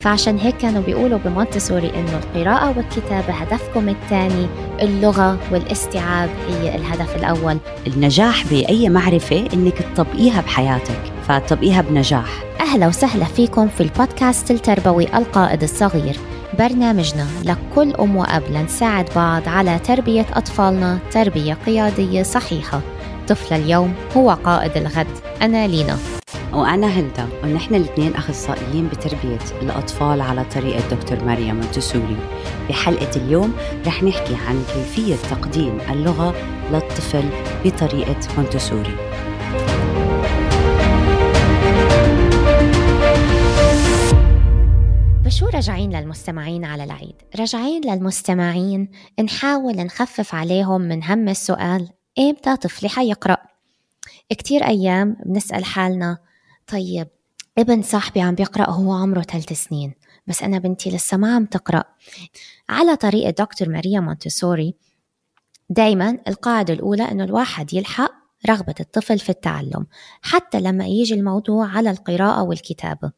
فعشان هيك كانوا بيقولوا بمونتسوري إنه القراءة والكتابة هدفكم الثاني اللغة والاستيعاب هي الهدف الأول. النجاح بأي معرفة إنك تطبقيها بحياتك فتطبقيها بنجاح. أهلا وسهلا فيكم في البودكاست التربوي القائد الصغير. برنامجنا لكل أم وأب لنساعد بعض على تربية أطفالنا تربية قيادية صحيحة. طفل اليوم هو قائد الغد. أنا لينا. وأنا هلدا ونحن الاثنين أخصائيين بتربية الأطفال على طريقة دكتور مريم مونتسوري بحلقة اليوم رح نحكي عن كيفية تقديم اللغة للطفل بطريقة مونتسوري بشو راجعين للمستمعين على العيد؟ راجعين للمستمعين نحاول نخفف عليهم من هم السؤال إمتى طفلي حيقرأ؟ كتير أيام بنسأل حالنا طيب ابن صاحبي عم بيقرأ هو عمره ثلاث سنين بس أنا بنتي لسه ما عم تقرأ. على طريقة دكتور ماريا مونتسوري دايما القاعدة الأولى إنه الواحد يلحق رغبة الطفل في التعلم حتى لما يجي الموضوع على القراءة والكتابة.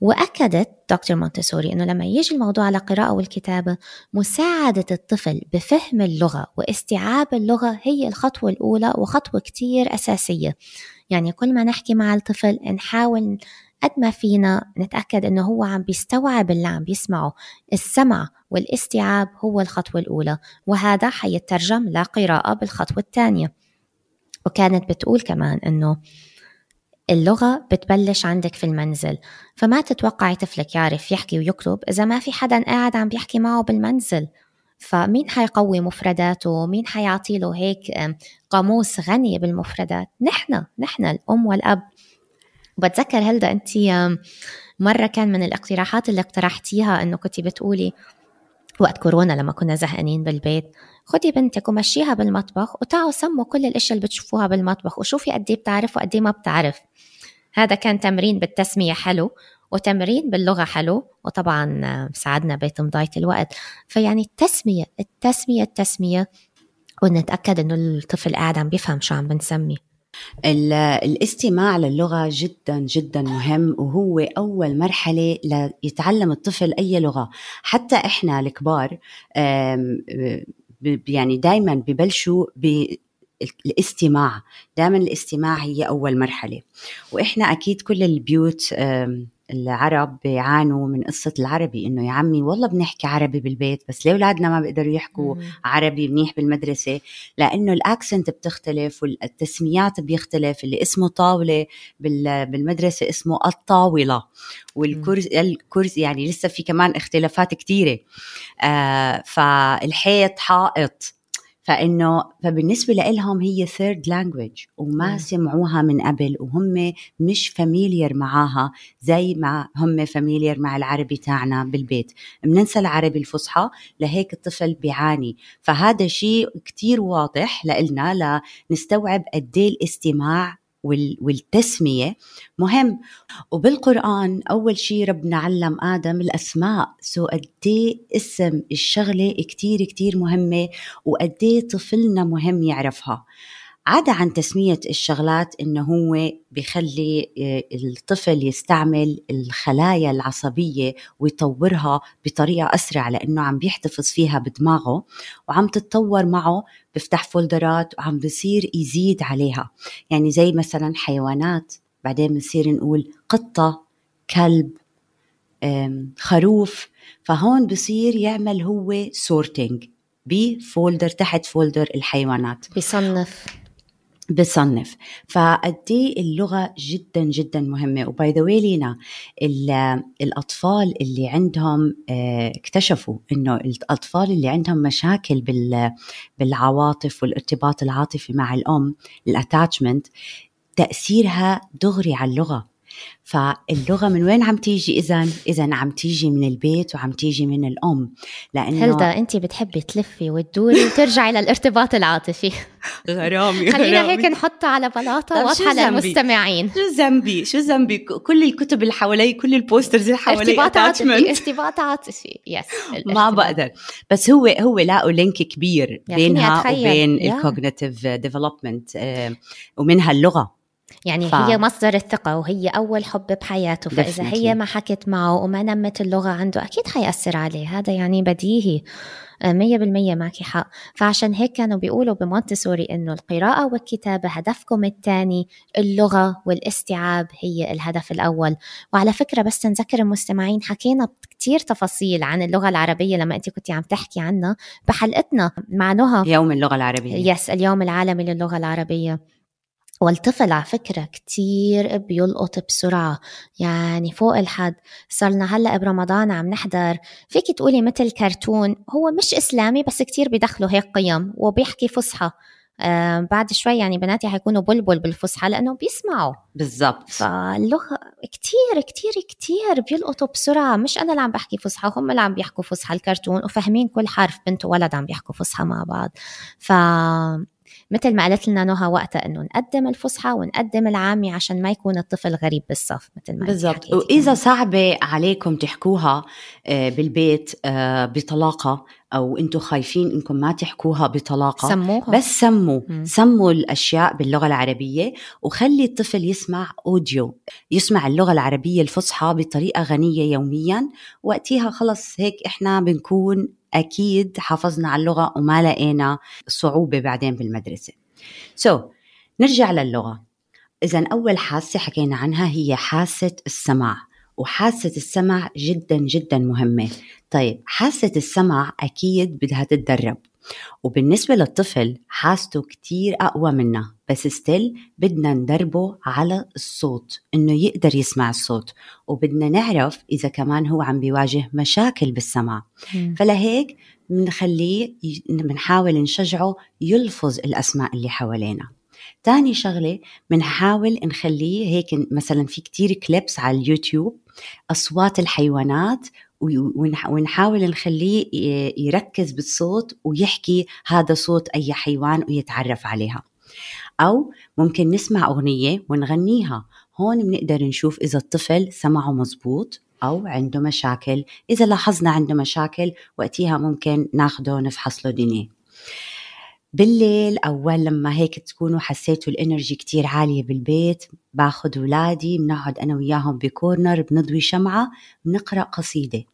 وأكدت دكتور مونتسوري أنه لما يجي الموضوع على القراءة والكتابة مساعدة الطفل بفهم اللغة واستيعاب اللغة هي الخطوة الأولى وخطوة كتير أساسية. يعني كل ما نحكي مع الطفل نحاول قد ما فينا نتأكد أنه هو عم بيستوعب اللي عم بيسمعه. السمع والاستيعاب هو الخطوة الأولى وهذا حيترجم لقراءة بالخطوة الثانية. وكانت بتقول كمان أنه اللغة بتبلش عندك في المنزل فما تتوقعي طفلك يعرف يحكي ويكتب إذا ما في حدا قاعد عم بيحكي معه بالمنزل. فمين حيقوي مفرداته؟ مين حيعطي له هيك قاموس غني بالمفردات؟ نحن نحن الأم والأب. بتذكر هلدا أنت مرة كان من الاقتراحات اللي اقترحتيها أنه كنت بتقولي وقت كورونا لما كنا زهقانين بالبيت خدي بنتك ومشيها بالمطبخ وتعوا سموا كل الإشياء اللي بتشوفوها بالمطبخ وشوفي قد إيه بتعرف وقد إيه ما بتعرف. هذا كان تمرين بالتسمية حلو وتمرين باللغة حلو وطبعا ساعدنا بتمضية الوقت. فيعني التسمية التسمية التسمية ونتأكد إنه الطفل قاعد عم بيفهم شو عم بنسمي. الاستماع للغة جدا جدا مهم وهو أول مرحلة ليتعلم الطفل أي لغة. حتى إحنا الكبار يعني دايما ببلشوا الاستماع دائما الاستماع هي أول مرحلة. وإحنا أكيد كل البيوت العرب بيعانوا من قصة العربي إنه يا عمي والله بنحكي عربي بالبيت بس ليه أولادنا ما بيقدروا يحكوا مم. عربي منيح بالمدرسة؟ لأنه الأكسنت بتختلف والتسميات بيختلف اللي اسمه طاولة بالمدرسة اسمه الطاولة والكرسي الكرسي يعني لسه في كمان اختلافات كثيرة آه فالحيط حائط. فإنه فبالنسبة لهم هي third language وما م. سمعوها من قبل وهم مش familiar معاها زي ما هم familiar مع العربي تاعنا بالبيت بننسى العربي الفصحى لهيك الطفل بيعاني فهذا شيء كتير واضح لنا لنستوعب قد إيه الاستماع والتسمية مهم. وبالقرآن أول شيء ربنا علم آدم الأسماء. so قدي اسم الشغلة كتير كتير مهمة وقدي طفلنا مهم يعرفها. عدا عن تسمية الشغلات إنه هو بخلي آه، الطفل يستعمل الخلايا العصبية ويطورها بطريقة أسرع لأنه عم بيحتفظ فيها بدماغه وعم تتطور معه بفتح فولدرات وعم بصير يزيد عليها. يعني زي مثلا حيوانات بعدين بنصير نقول قطة كلب خروف فهون بصير يعمل هو sorting ب folder تحت folder الحيوانات. بيصنف بصنف. فقدي اللغة جدا جدا مهمة. و by the لينا الأطفال اللي عندهم آه، اكتشفوا إنه الأطفال اللي عندهم مشاكل بالعواطف والارتباط العاطفي مع الأم ال attachment تأثيرها دغري على اللغة. فاللغة من وين عم تيجي؟ إذا؟ إذا عم تيجي من البيت وعم تيجي من الأم. لأنه هلدا أنت بتحبي تلفي وتدوري وترجعي للارتباط العاطفي. غرامي خلينا هيك نحطه على بلاطة واضحة للمستمعين. شو ذنبي؟ شو ذنبي؟ كل الكتب اللي حوالي كل ال posters اللي حوالي ارتباط عاطفي ارتباط عاطفي. yes ما بقدر. بس هو هو لاقوا link كبير بينها وبين ال cognitive development ومنها اللغة. يعني ف- هي مصدر الثقة وهي أول حب بحياته فإذا Definitely. هي ما حكت معه وما نمت اللغة عنده أكيد حيأثر عليه. هذا يعني بديهي. آه، مية بالمية معك حق. فعشان هيك كانوا بيقولوا بمونتسوري إنه القراءة والكتابة هدفكم الثاني اللغة والاستيعاب هي الهدف الأول. وعلى فكرة بس نذكر المستمعين حكينا كتير تفاصيل عن اللغة العربية لما أنت كنت عم تحكي عنها بحلقتنا مع نهى. يوم اللغة العربية. يس اليوم العالمي للغة العربية. والطفل على فكرة كتير بيلقط بسرعة يعني فوق الحد. صرنا هلأ برمضان عم نحضر. فيك تقولي مثل كرتون هو مش إسلامي بس كتير بيدخلوا هيك قيم وبيحكي فصحى. آه بعد شوي يعني بناتي حيكونوا بلبل بالفصحى لأنه بيسمعوا. بالضبط. فاللغة كتير كتير كتير بيلقطوا بسرعة. مش أنا اللي عم بحكي فصحى هم اللي عم بيحكوا فصحى الكرتون وفاهمين كل حرف بنت وولد عم بيحكوا فصحى مع بعض. ف مثل ما قالت لنا نهى وقتها إنه نقدم الفصحى ونقدم العامي عشان ما يكون الطفل غريب بالصف مثل ما بالضبط وإذا. صعبة عليكم تحكوها آه، بالبيت آه، بطلاقة أو أنتم خايفين إنكم ما تحكوها بطلاقة سموها بس سموا مم. سموا الأشياء باللغة العربية وخلي الطفل يسمع أوديو يسمع اللغة العربية الفصحى بطريقة غنية يوميا وقتها خلص هيك إحنا بنكون أكيد حافظنا على اللغة وما لقينا صعوبة بعدين بالمدرسة. so so, نرجع للغة. اذا أول حاسه حكينا عنها هي حاسه السمع وحاسه السمع جدا جدا مهمة. طيب حاسه السمع أكيد بدها تتدرب. وبالنسبة للطفل حاسته كتير أقوى منا بس still بدنا ندربه على الصوت إنه يقدر يسمع الصوت وبدنا نعرف إذا كمان هو عم بيواجه مشاكل بالسمع مم. فلهيك بنخليه بنحاول نشجعه يلفظ الأسماء اللي حوالينا تاني شغلة بنحاول نخليه هيك مثلا في كتير كليبس على اليوتيوب أصوات الحيوانات ونحاول نخليه يركز بالصوت ويحكي هذا صوت أي حيوان ويتعرف عليها. أو ممكن نسمع أغنية ونغنيها. هون بنقدر نشوف إذا الطفل سمعه مزبوط أو عنده مشاكل. إذا لاحظنا عنده مشاكل وقتها ممكن ناخده نفحص له دينيه. بالليل أول لما هيك تكونوا حسيتوا الإنرجي كتير عالية بالبيت باخد ولادي بنقعد أنا وياهم بكورنر بنضوي شمعة بنقرأ قصيدة.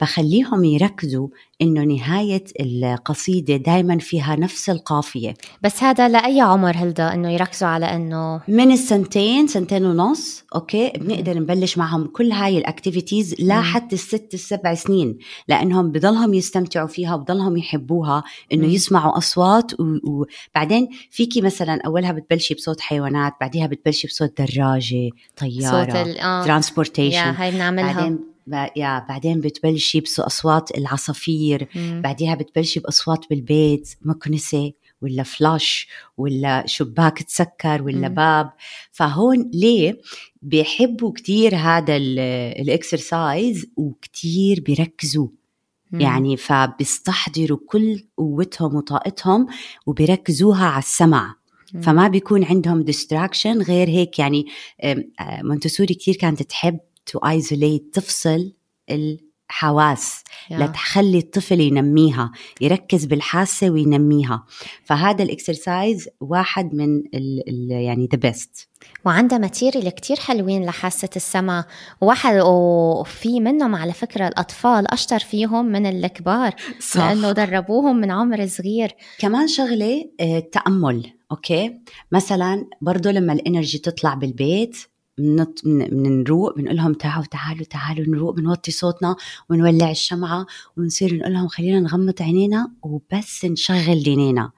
بخليهم يركزوا إنه نهاية القصيدة دايما فيها نفس القافية بس هذا لأي عمر هلدا إنه يركزوا على إنه من السنتين سنتين ونص okay بنقدر نبلش معهم كل هاي ال activities لا. حتى الست السبع سنين لأنهم بضلهم يستمتعوا فيها وبضلهم يحبوها إنه. يسمعوا أصوات و- وبعدين فيكي مثلا أولها بتبلشي بصوت حيوانات بعديها بتبلشي بصوت دراجة صوت طيارة ال آه يا transportation هاي بنعملها بعدين يا بعدين بتبلشي باصوات العصافير مم. بعديها بتبلشي باصوات بالبيت مكنسة ولا flush ولا شباك تسكر ولا مم. باب فهون ليه بيحبوا كتير هذا ال exercise وكتير بيركزوا مم. يعني فبيستحضروا كل قوتهم وطاقتهم وبيركزوها على السمع. فما بيكون عندهم distraction غير هيك يعني آه، مونتسوري كتير كانت تحب to isolate تفصل الحواس. yeah. لتخلي الطفل ينميها يركز بالحاسة وينميها. فهذا ال exercise واحد من ال ال يعني the best وعندها material كتير حلوين لحاسة السمع واحد وفي منهم على فكرة الأطفال أشطر فيهم من الكبار لأنه دربوهم من عمر صغير. كمان شغلة آه، التأمل okay؟ مثلا برضو لما ال energy تطلع بالبيت بنط- بن- بنروق بنقول لهم تعالوا تعالوا تعالوا نروق بنوطي صوتنا ونولع الشمعة ونصير نقول لهم خلينا نغمض عينينا وبس نشغل دينينا.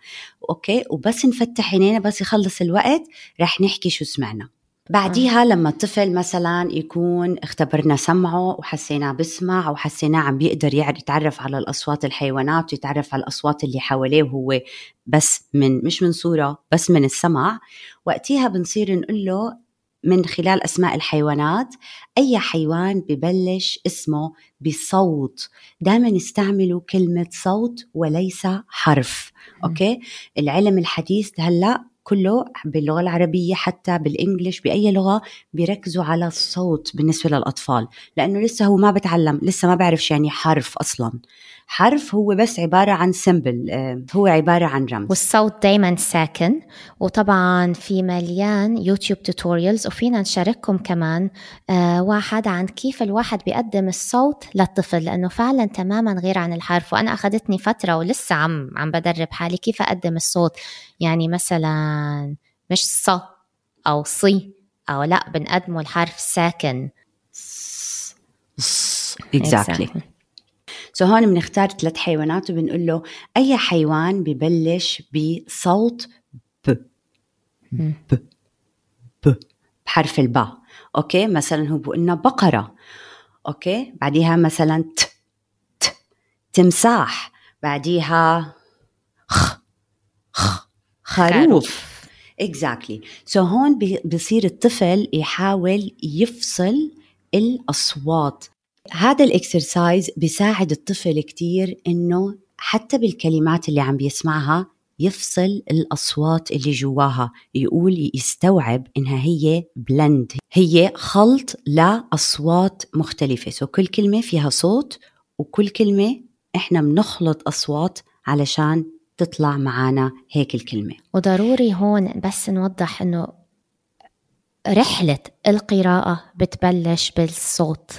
أوكي؟ وبس نفتح عينينا بس يخلص الوقت رح نحكي شو سمعنا. بعديها لما الطفل مثلا يكون اختبرنا سمعه وحسيناه بسمع وحسيناه عم بيقدر يتعرف على الأصوات الحيوانات ويتعرف على الأصوات اللي حواليه وهو بس من مش من صورة بس من السمع. وقتها بنصير نقول له من خلال أسماء الحيوانات أي حيوان ببلش اسمه بصوت. دائما استعملوا كلمة صوت وليس حرف. أوكي؟ العلم الحديث هلأ كله باللغة العربية حتى بالانجلش بأي لغة بيركزوا على الصوت بالنسبة للأطفال. لأنه لسه هو ما بتعلم لسه ما بعرف يعني حرف أصلا. حرف هو بس عبارة عن سمبل هو عبارة عن رمز. والصوت دايما ساكن. وطبعا في مليان YouTube tutorials وفينا نشارككم كمان آه واحد عن كيف الواحد بيقدم الصوت للطفل لأنه فعلا تماما غير عن الحرف. وأنا أخذتني فترة ولسه عم عم بدرب حالي كيف أقدم الصوت. يعني مثلا مش ص أو صي أو لأ بنقدمه الحرف ساكن. exactly. so هون بنختار ثلاث حيوانات وبنقول له أي حيوان ببلش بصوت ب. ب. ب. بحرف الباء. okay؟ مثلا هو بقول لنا بقرة. okay؟ بعديها مثلا ت ت. تمساح. بعديها خ خ. خروف. exactly so هون بصير الطفل يحاول يفصل الأصوات. هذا ال exercise بيساعد الطفل كتير إنه حتى بالكلمات اللي عم بيسمعها يفصل الأصوات اللي جواها. يقول يستوعب إنها هي blend هي خلط لأصوات مختلفة. so كل كلمة فيها صوت وكل كلمة إحنا بنخلط أصوات علشان تطلع معنا هيك الكلمة. وضروري هون بس نوضح إنه رحلة القراءة بتبلش بالصوت.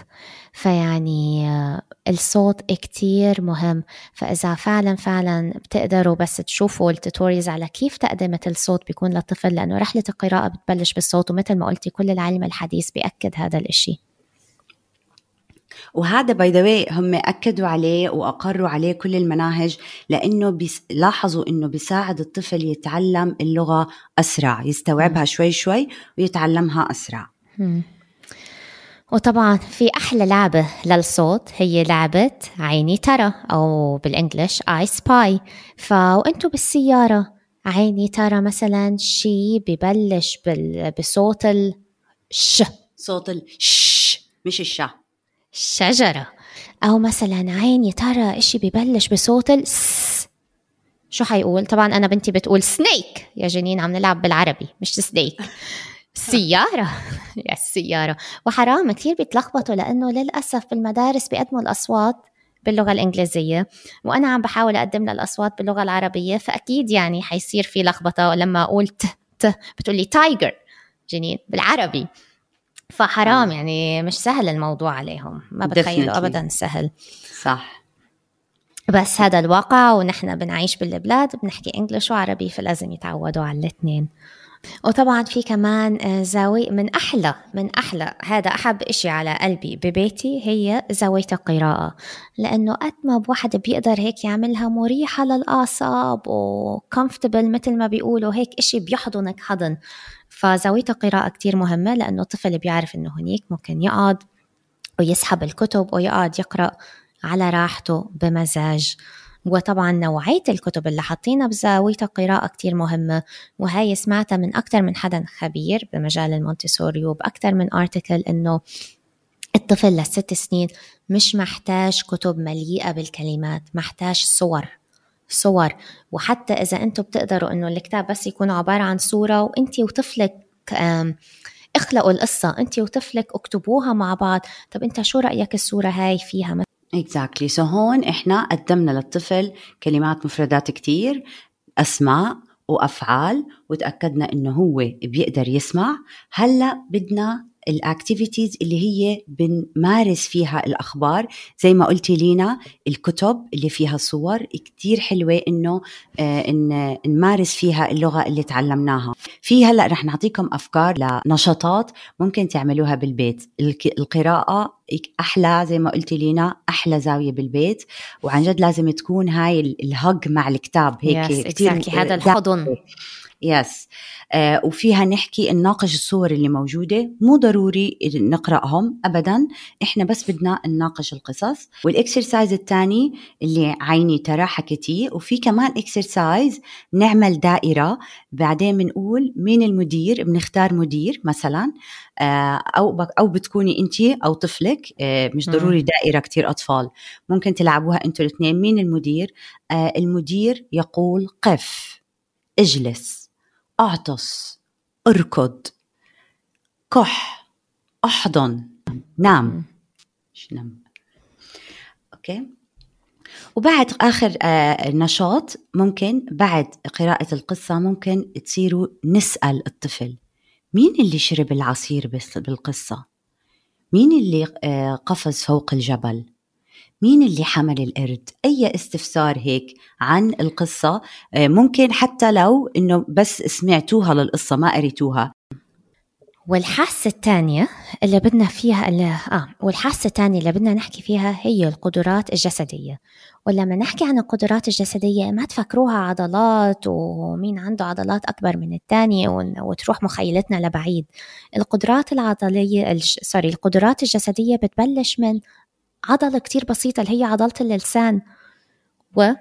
فيعني آه، الصوت كتير مهم. فإذا فعلا فعلا بتقدروا بس تشوفوا ال tutorials على كيف تقدمة الصوت بيكون للطفل لأنه رحلة القراءة بتبلش بالصوت ومثل ما قلتي كل العلم الحديث بيأكد هذا الإشي. وهذا by the هم أكدوا عليه وأقروا عليه كل المناهج لأنه لاحظوا إنه بيساعد الطفل يتعلم اللغة أسرع يستوعبها شوي شوي ويتعلمها أسرع. وطبعا في أحلى لعبة للصوت هي لعبة عيني ترى أو بالإنجلش آي سباي فوانتوا بالسيارة عيني ترى مثلا شي ببلش بصوت الش صوت الش مش الشا شجرة. أو مثلا عيني ترى إشي ببلش بصوت الس شو حيقول؟ طبعا أنا بنتي بتقول سنيك يا جنين عم نلعب بالعربي مش سنيك سيارة. يا السيارة وحرام كثير بيتلخبطوا لأنه للأسف بالمدارس بيقدموا الأصوات باللغة الإنجليزية. وأنا عم بحاول أقدم لها الأصوات باللغة العربية فأكيد يعني حيصير في لخبطة. لما أقول ت ت بتقولي تايجر جنين بالعربي. فحرام يعني مش سهل الموضوع عليهم. ما بتخيلوا أبدا سهل. صح. بس هذا الواقع ونحن بنعيش بالبلاد بنحكي إنجلش وعربي فلازم يتعودوا على الاثنين. وطبعا في كمان آه، زاوية من أحلى من أحلى هذا أحب إشي على قلبي ببيتي هي زاوية القراءة. لأنه قد ما بواحد بيقدر هيك يعملها مريحة للأعصاب وكمفتبل مثل ما بيقولوا هيك إشي بيحضنك حضن. فزاوية القراءة كتير مهمة لأنه الطفل بيعرف إنه هنيك ممكن يقعد ويسحب الكتب ويقعد يقرأ على راحته بمزاج. وطبعا نوعية الكتب اللي حاطينها بزاوية القراءة كتير مهمة وهي سمعتها من أكثر من حدا خبير بمجال المونتسوري وبأكثر من أرتكل إنه الطفل لست سنين مش محتاج كتب مليئة بالكلمات محتاج صور. صور. وحتى إذا أنتم بتقدروا إنه الكتاب بس يكون عبارة عن صورة وأنت وطفلك اخلقوا القصة أنت وطفلك اكتبوها مع بعض. طب أنت شو رأيك الصورة هاي فيها؟ exactly. so هون إحنا قدمنا للطفل كلمات مفردات كتير أسماء وأفعال وتأكدنا إنه هو بيقدر يسمع. هلأ بدنا ال activities اللي هي بنمارس فيها الأخبار. زي ما قلتي لينا الكتب اللي فيها صور كتير حلوة إنه آه إن نمارس فيها اللغة اللي تعلمناها. في هلأ رح نعطيكم أفكار لنشاطات ممكن تعملوها بالبيت. القراءة أحلى زي ما قلتي لينا أحلى زاوية بالبيت. وعن جد لازم تكون هاي الهج مع الكتاب هيك yes, exactly. هذا الحضن. yes آه وفيها نحكي نناقش الصور اللي موجودة. مو ضروري نقرأهم أبدا. إحنا بس بدنا نناقش القصص. وال exercise الثاني اللي عيني ترى حكيتيه وفي كمان exercise نعمل دائرة. بعدين بنقول مين المدير؟ بنختار مدير مثلا. آه أو أو بتكوني أنت أو طفلك. آه مش ضروري دائرة كتير أطفال. ممكن تلعبوها أنتوا الاثنين. مين المدير؟ آه المدير يقول قف اجلس. أعطس أركض كح أحضن. نام. مش نام. أوكي. وبعد آخر آه نشاط ممكن بعد قراءة القصة ممكن تصيروا نسأل الطفل مين اللي شرب العصير بالقصة؟ مين اللي آه قفز فوق الجبل؟ مين اللي حمل القرد؟ أي استفسار هيك عن القصة؟ آه، ممكن حتى لو إنه بس سمعتوها للقصة ما قريتوها. والحاسة الثانية اللي بدنا فيها اللي آه والحاسة الثانية اللي بدنا نحكي فيها هي القدرات الجسدية. ولما نحكي عن القدرات الجسدية ما تفكروها عضلات ومين عنده عضلات أكبر من الثاني وتروح مخيلتنا لبعيد. القدرات العضلية. سوري القدرات الجسدية بتبلش من عضلة كتير بسيطة اللي هي عضلة اللسان و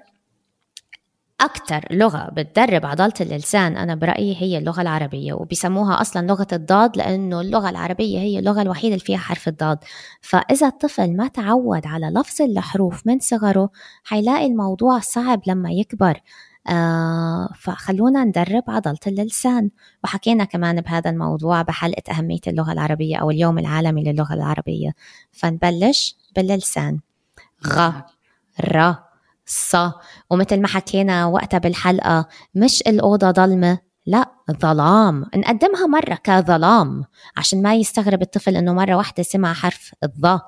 أكتر لغة بتدرب عضلة اللسان أنا برأيي هي اللغة العربية وبيسموها أصلا لغة الضاد لأنه اللغة العربية هي اللغة الوحيدة اللي فيها حرف الضاد. فإذا الطفل ما تعود على لفظ الحروف من صغره حيلاقي الموضوع صعب لما يكبر. آه فخلونا ندرب عضلة اللسان. وحكينا كمان بهذا الموضوع بحلقة أهمية اللغة العربية أو اليوم العالمي للغة العربية. فنبلش باللسان. غ ر ص. ومثل ما حكينا وقتها بالحلقة مش الأوضة ضلمة لا ظلام. نقدمها مرة كظلام عشان ما يستغرب الطفل إنه مرة واحدة سمع حرف الظا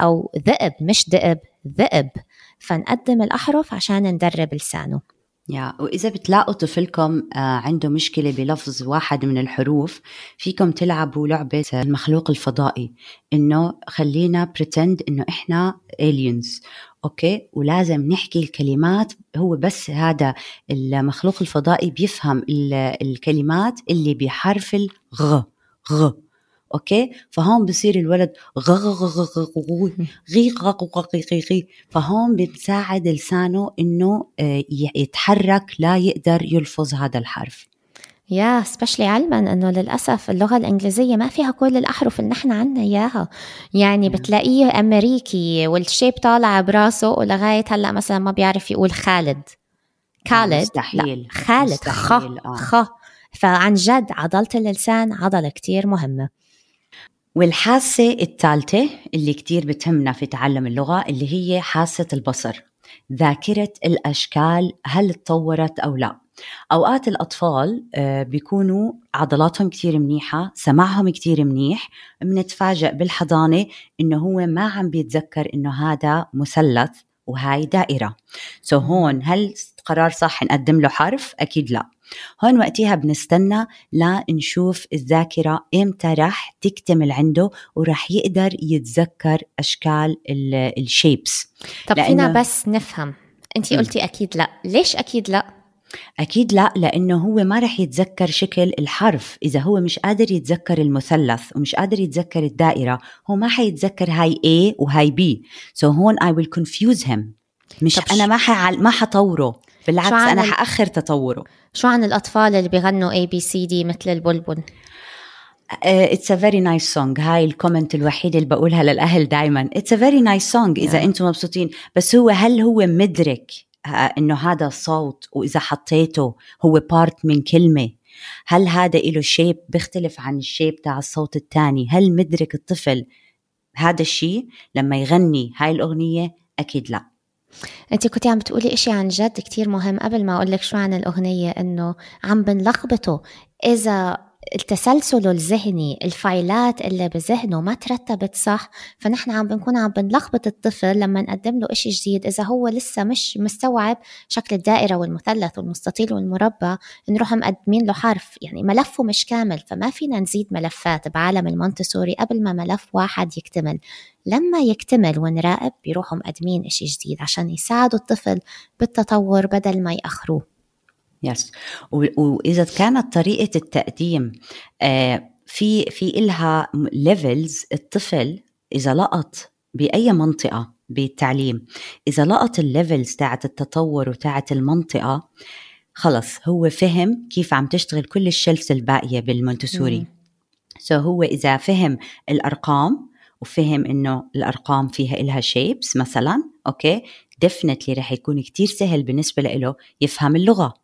أو ذئب مش ذئب ذئب. فنقدم الأحرف عشان ندرب لسانه. يا وإذا بتلاقوا طفلكم آه، عنده مشكلة بلفظ واحد من الحروف فيكم تلعبوا لعبة المخلوق الفضائي إنه خلينا pretend إنه إحنا aliens okay؟ ولازم نحكي الكلمات هو بس هذا المخلوق الفضائي بيفهم الكلمات اللي بحرف الغ غ. okay فهون بصير الولد غي فهون بتساعد لسانه انه آه، يتحرك ليقدر يلفظ هذا الحرف yeah especially علما انه للاسف اللغة الانجليزيه ما فيها كل الاحرف اللي نحن عنا اياها يعني بتلاقيه امريكي والشيب طالع براسه ولغايه هلا مثلا ما بيعرف يقول خالد خالد مستحيل لا خالد مستحيل. خ آه. خ فعن جد عضله اللسان عضله كتير مهمه والحاسة الثالثة اللي كتير بتهمنا في تعلم اللغة اللي هي حاسة البصر ذاكرة الأشكال هل تطورت أو لا؟ أوقات الأطفال آه، بيكونوا عضلاتهم كتير منيحة سمعهم كتير منيح بنتفاجأ بالحضانة إنه هو ما عم بيتذكر إنه هذا مثلث وهاي دائرة. سو so هون هل قرار صح نقدم له حرف؟ أكيد لا. هون وقتها بنستنى لنشوف الذاكرة إمتى رح تكتمل عنده ورح يقدر يتذكر أشكال الشيبس طب فينا بس نفهم. أنت قلتي أكيد لأ. ليش أكيد لأ؟ أكيد لأ لأنه هو ما رح يتذكر شكل الحرف. إذا هو مش قادر يتذكر المثلث ومش قادر يتذكر الدائرة هو ما حيتذكر هاي A وهاي B. So هون I will confuse him. مش أنا ما حعل ما حطوره. بالعكس أنا حأخر تطوره. شو عن الأطفال اللي بيغنوا A B C D مثل البلبل؟ it's a very nice song هاي ال comment الوحيده اللي بقولها للأهل دائما it's a very nice song إذا yeah. أنتم مبسوطين. بس هو هل هو مدرك إنه هذا صوت وإذا حطيته هو part من كلمة؟ هل هذا له shape بيختلف عن ال shape تاع الصوت الثاني هل مدرك الطفل هذا الشيء لما يغني هاي الأغنية أكيد لا. انت كنتي عم بتقولي إشي عن جد كتير مهم قبل ما أقول لك شو عن الأغنية إنه عم بنلخبطه. إذا التسلسل الذهني الفايلات اللي بذهنه ما ترتبت صح فنحن عم بنكون عم بنلخبط الطفل لما نقدم له إشي جديد. إذا هو لسه مش مستوعب شكل الدائرة والمثلث والمستطيل والمربع نروح مقدمين له حرف يعني ملفه مش كامل. فما فينا نزيد ملفات بعالم المونتسوري قبل ما ملف واحد يكتمل. لما يكتمل ونراقب بيروحوا مقدمين إشي جديد عشان يساعدوا الطفل بالتطور بدل ما يأخروه. yes واذا كانت طريقة التقديم آه، في في إلها levels الطفل إذا لقط بأي منطقة بالتعليم إذا لقط ال levels تاعت التطور وتاعت المنطقة خلص هو فهم كيف عم تشتغل كل ال shelves الباقية بالمونتسوري. so هو إذا فهم الأرقام وفهم إنه الأرقام فيها إلها shapes مثلا okay definitely رح يكون كتير سهل بالنسبة له يفهم اللغة.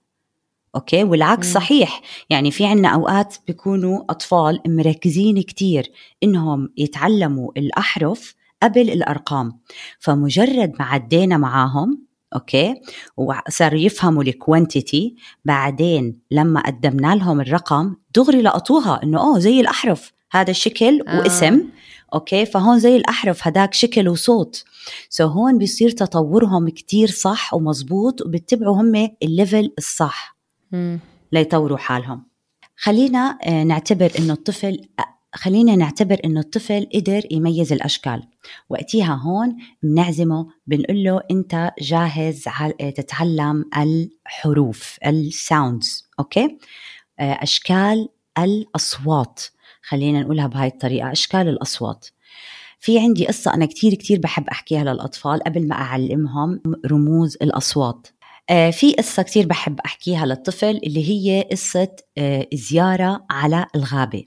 okay؟ والعكس مم. صحيح. يعني في عنا أوقات بيكونوا أطفال مركزين كتير إنهم يتعلموا الأحرف قبل الأرقام. فمجرد ما عدينا معاهم أوكي؟ وصاروا يفهموا ال quantity بعدين لما قدمنا لهم الرقم دغري لقطوها إنه أوه زي الأحرف. هذا الشكل آه. واسم أوكي؟ فهون زي الأحرف هداك شكل وصوت. so هون بيصير تطورهم كتير صح ومزبوط وبيتبعوا هم ال level الصح. ليطوروا حالهم. خلينا آه، نعتبر إنه الطفل خلينا نعتبر إنه الطفل قدر يميز الأشكال. وقتها هون بنعزمه بنقول له أنت جاهز عل- تتعلم الحروف ال sounds okay؟ آه، أشكال الأصوات. خلينا نقولها بهاي الطريقة أشكال الأصوات. في عندي قصة أنا كتير كتير بحب أحكيها للأطفال قبل ما أعلمهم رموز الأصوات. آه، في قصة كتير بحب أحكيها للطفل اللي هي قصة آه، زيارة على الغابة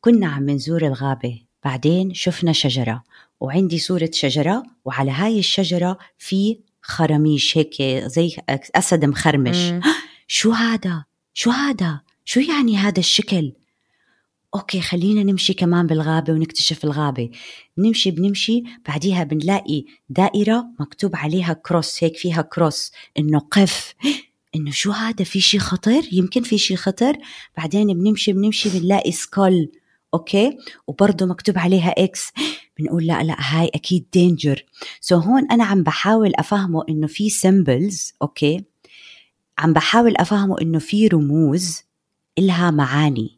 كنا عم نزور الغابة بعدين شفنا شجرة وعندي صورة شجرة وعلى هاي الشجرة في خرميش هيك زي أسد مخرمش. شو هذا؟ شو هذا؟ شو يعني هذا الشكل؟ okay خلينا نمشي كمان بالغابة ونكتشف الغابة. نمشي بنمشي بعديها بنلاقي دائرة مكتوب عليها cross هيك فيها cross إنه قف. إنه شو هذا؟ في شي خطر؟ يمكن في شي خطر. بعدين بنمشي بنمشي بنلاقي skull okay؟ وبرضه مكتوب عليها X بنقول لا لا هاي أكيد danger so هون أنا عم بحاول أفهمه إنه في symbols okay؟ عم بحاول أفهمه إنه في رموز إلها معاني.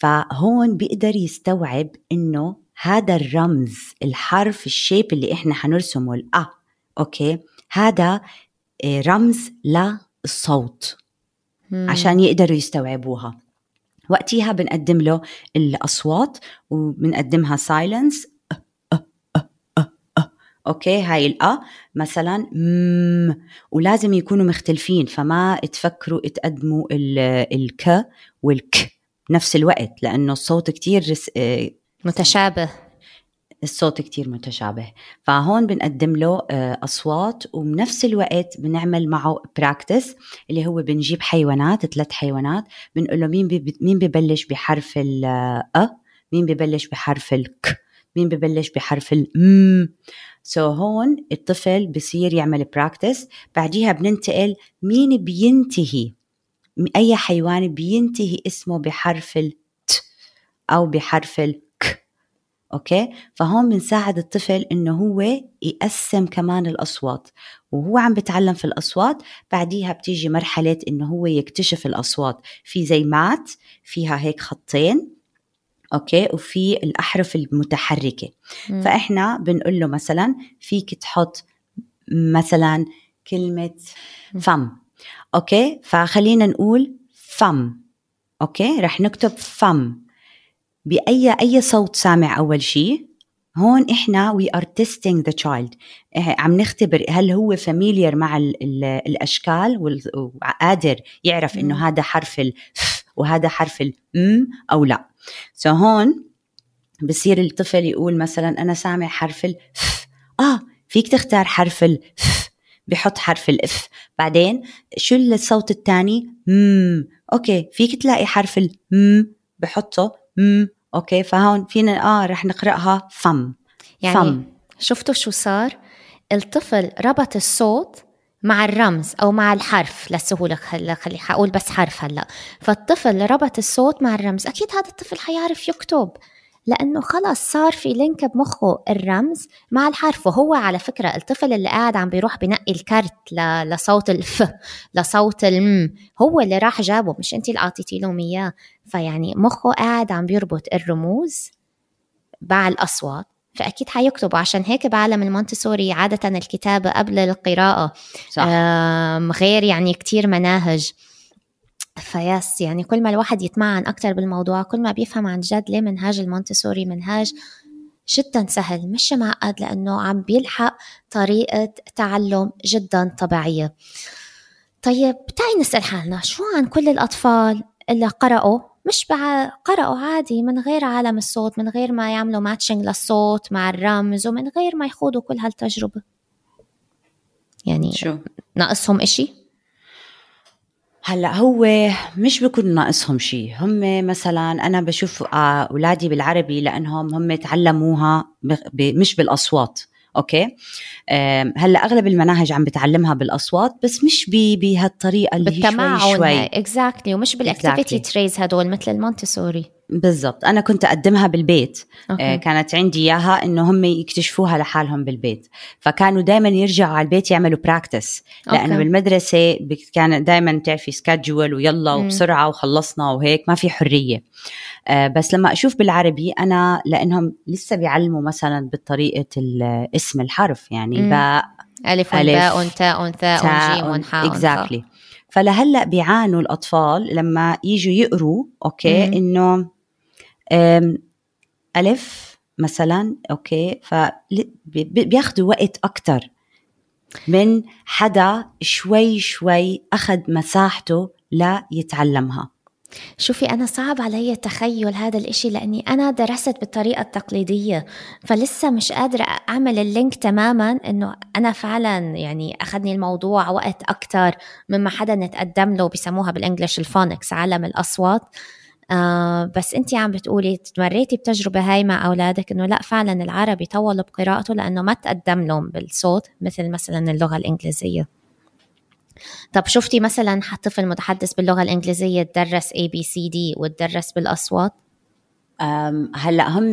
فهون بيقدر يستوعب إنه هذا الرمز الحرف ال shape اللي إحنا حنرسمه الأ okay؟ هذا آه، رمز للصوت. عشان يقدروا يستوعبوها. وقتها بنقدم له الأصوات وبنقدمها سايلنس okay؟ هاي الأ مثلا مم. ولازم يكونوا مختلفين فما تفكروا تقدموا ال- الك والك. بنفس الوقت لأنه الصوت كتير رس- آه، متشابه. الصوت كتير متشابه. فهون بنقدم له آه، أصوات وبنفس الوقت بنعمل معه practice اللي هو بنجيب حيوانات ثلاث حيوانات بنقول له مين بي مين ببلش بحرف ال أ مين ببلش بحرف الك مين ببلش بحرف الم so هون الطفل بصير يعمل practice بعديها بننتقل مين بينتهي. أي حيوان بينتهي اسمه بحرف الت أو بحرف الك okay؟ فهون بنساعد الطفل إنه هو يقسم كمان الأصوات وهو عم بتعلم في الأصوات بعديها بتيجي مرحلة إنه هو يكتشف الأصوات في زي مات فيها هيك خطين okay؟ وفي الأحرف المتحركة. مم. فإحنا بنقول له مثلا فيك تحط مثلا كلمة فم okay؟ فخلينا نقول فم. okay؟ رح نكتب فم. بأي أي صوت سامع أول شيء هون إحنا we are testing the child عم نختبر هل هو familiar مع ال ال الأشكال وقادر يعرف. إنه هذا حرف ال وهذا حرف الم أو لا. so هون بصير الطفل يقول مثلا أنا سامع حرف ال آه فيك تختار حرف ال بحط حرف الاف بعدين شو الصوت الثاني؟ مم okay فيك تلاقي حرف الم بحطه. مم okay فهون فينا آه رح نقرأها. فم. يعني فم. شفتوا شو صار؟ الطفل ربط الصوت مع الرمز أو مع الحرف. للسهوله خلي خلي حقول بس حرف هلا. فالطفل ربط الصوت مع الرمز. أكيد هذا الطفل حيعرف يكتب. لأنه خلص صار في link بمخه الرمز مع الحرف وهو على فكرة الطفل اللي قاعد عم بيروح بنقي ال card ل- لصوت الف لصوت الم هو اللي راح جابه مش انت اللي أعطيتي لهم إياه. فيعني مخه قاعد عم بيربط الرموز مع الأصوات فأكيد حيكتب عشان هيك بعالم المونتسوري عادة الكتابة قبل القراءة. صح. غير يعني كتير مناهج. فيس يعني كل ما الواحد يتمعن أكتر بالموضوع كل ما بيفهم عن جد ليه منهاج المونتسوري منهاج جدا سهل مش معقد لأنه عم بيلحق طريقة تعلم جدا طبيعية. طيب تعي نسأل حالنا شو عن كل الأطفال اللي قرأوا؟ مش بع... قرأوا عادي من غير عالم الصوت من غير ما يعملوا ماتشنج للصوت مع الرمز ومن غير ما يخوضوا كل هالتجربة. يعني شو؟ ناقصهم إشي؟ هلأ هو مش بيكون ناقصهم شيء هم مثلا أنا بشوف أولادي بالعربي لأنهم هم تعلموها مش بالأصوات okay؟ هلأ أغلب المناهج عم بتعلمها بالأصوات بس مش بهالطريقة اللي هي شوي شوي. exactly ومش بال activity trays هدول مثل المونتسوري. بالضبط. أنا كنت أقدمها بالبيت. okay. آه كانت عندي إياها إنه هم يكتشفوها لحالهم بالبيت. فكانوا دائما يرجعوا على البيت يعملوا practice لأنه okay. بالمدرسة كان دائما تعرفي schedule ويلا وبسرعة وخلصنا وهيك ما في حرية. آه بس لما أشوف بالعربي أنا لأنهم لسه بيعلموا مثلا بطريقة اسم الحرف. يعني باء ألف باء تاء ثاء جيم حاء exactly فلهلأ بيعانوا الأطفال لما يجوا يقروا okay إنه ألف مثلا okay فبياخذوا وقت أكتر من حدا شوي شوي أخذ مساحته ليتعلمها شوفي أنا صعب علي تخيل هذا الإشي لأني أنا درست بالطريقة التقليدية فلسه مش قادرة أعمل ال link تماما إنه أنا فعلا يعني أخذني الموضوع وقت أكتر مما حدا نتقدم له بسموها بال English ال phonics عالم الأصوات. آه بس انت عم بتقولي مريتي بتجربة هاي مع أولادك إنه لا فعلا العربي طولوا بقراءته لأنه ما تقدم لهم بالصوت مثل مثلا اللغة الإنجليزية. طب شفتي مثلا طفل متحدث باللغة الإنجليزية تدرس A B C D وتدرس بالأصوات؟ هلأ هم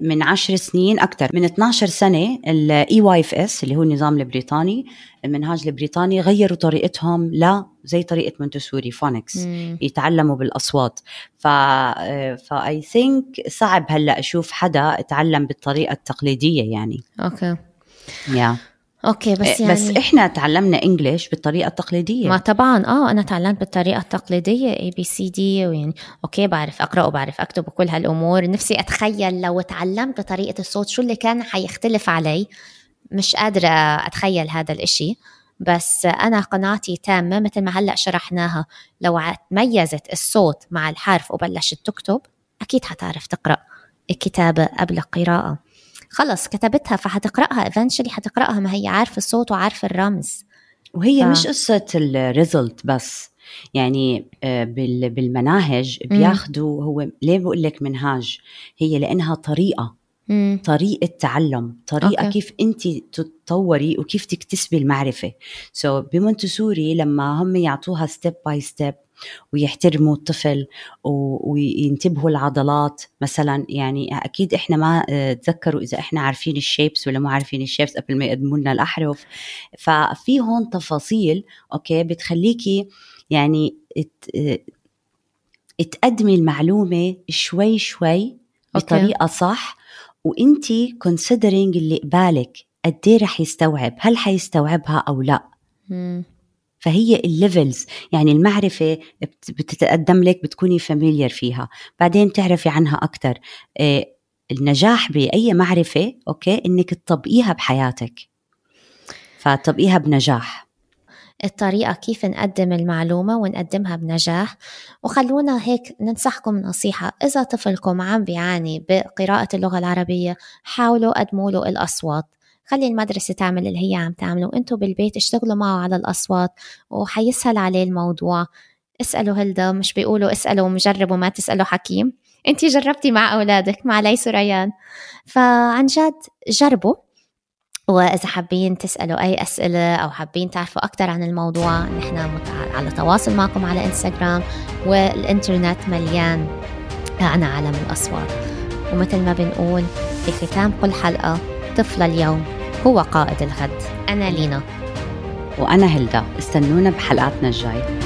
من 10 سنين أكثر من 12 سنة ال EYFS اللي هو النظام البريطاني المنهاج البريطاني غيروا طريقتهم ل زي طريقة مونتسوري phonics يتعلموا بالأصوات. ف I think صعب هلأ أشوف حدا اتعلم بالطريقة التقليدية يعني. okay. yeah. okay بس إيه، يعني بس إحنا تعلمنا English بالطريقة التقليدية. ما طبعا آه أنا تعلمت بالطريقة التقليدية ABCD ويعني okay بعرف أقرأ وبعرف أكتب وكل هالأمور. نفسي أتخيل لو تعلمت بطريقة الصوت شو اللي كان حيختلف علي. مش قادرة أتخيل هذا الإشي بس أنا قناعتي تامة مثل ما هلأ شرحناها. لو تميزت الصوت مع الحرف وبلشت تكتب أكيد حتعرف تقرأ الكتابة قبل القراءة. خلص كتبتها فحتقراها eventually حتقراها ما هي عارفة الصوت وعارفة الرمز. وهي ف... مش قصة ال result بس. يعني آه، بالمناهج بياخذوا هو ليه بقول لك منهاج؟ هي لأنها طريقة. مم. طريقة تعلم. طريقة okay. كيف أنت تتطوري وكيف تكتسبي المعرفة. so, بمونتسوري لما هم يعطوها step by step ويحترموا الطفل وينتبهوا العضلات. مثلا يعني أكيد إحنا ما آه، تذكروا إذا إحنا عارفين ال shapes ولا مو عارفين ال shapes قبل ما يقدموا لنا الأحرف. ففي هون تفاصيل okay بتخليكي يعني تقدمي المعلومة شوي شوي بطريقة صح. وانت considering اللي قبالك قد إيه رح يستوعب هل حيستوعبها أو لا؟ مم. فهي ال levels يعني المعرفة بتتقدم لك بتكوني familiar فيها. بعدين تعرفي عنها أكثر آه، النجاح بأي معرفة okay إنك تطبقيها بحياتك. فتطبقيها بنجاح. الطريقة كيف نقدم المعلومة ونقدمها بنجاح. وخلونا هيك ننصحكم نصيحة. إذا طفلكم عم بيعاني بقراءة اللغة العربية حاولوا قدموا له الأصوات. خلي المدرسة تعمل اللي هي عم تعمله. وانتوا بالبيت اشتغلوا معه على الأصوات وحيسهل عليه الموضوع. اسألوا هلدا مش بيقولوا اسألوا مجرب وما تسألوا حكيم. انت جربتي مع أولادك مع ليس وريان فعن جد جربوا. وإذا حابين تسألوا أي أسئلة أو حابين تعرفوا أكثر عن الموضوع نحن على تواصل معكم على إنستغرام والإنترنت مليان. عن عالم الأصوات. ومثل ما بنقول في ختام كل حلقة طفل اليوم. هو قائد الغد. أنا لينا. وأنا هلدا. استنونا بحلقاتنا الجاي.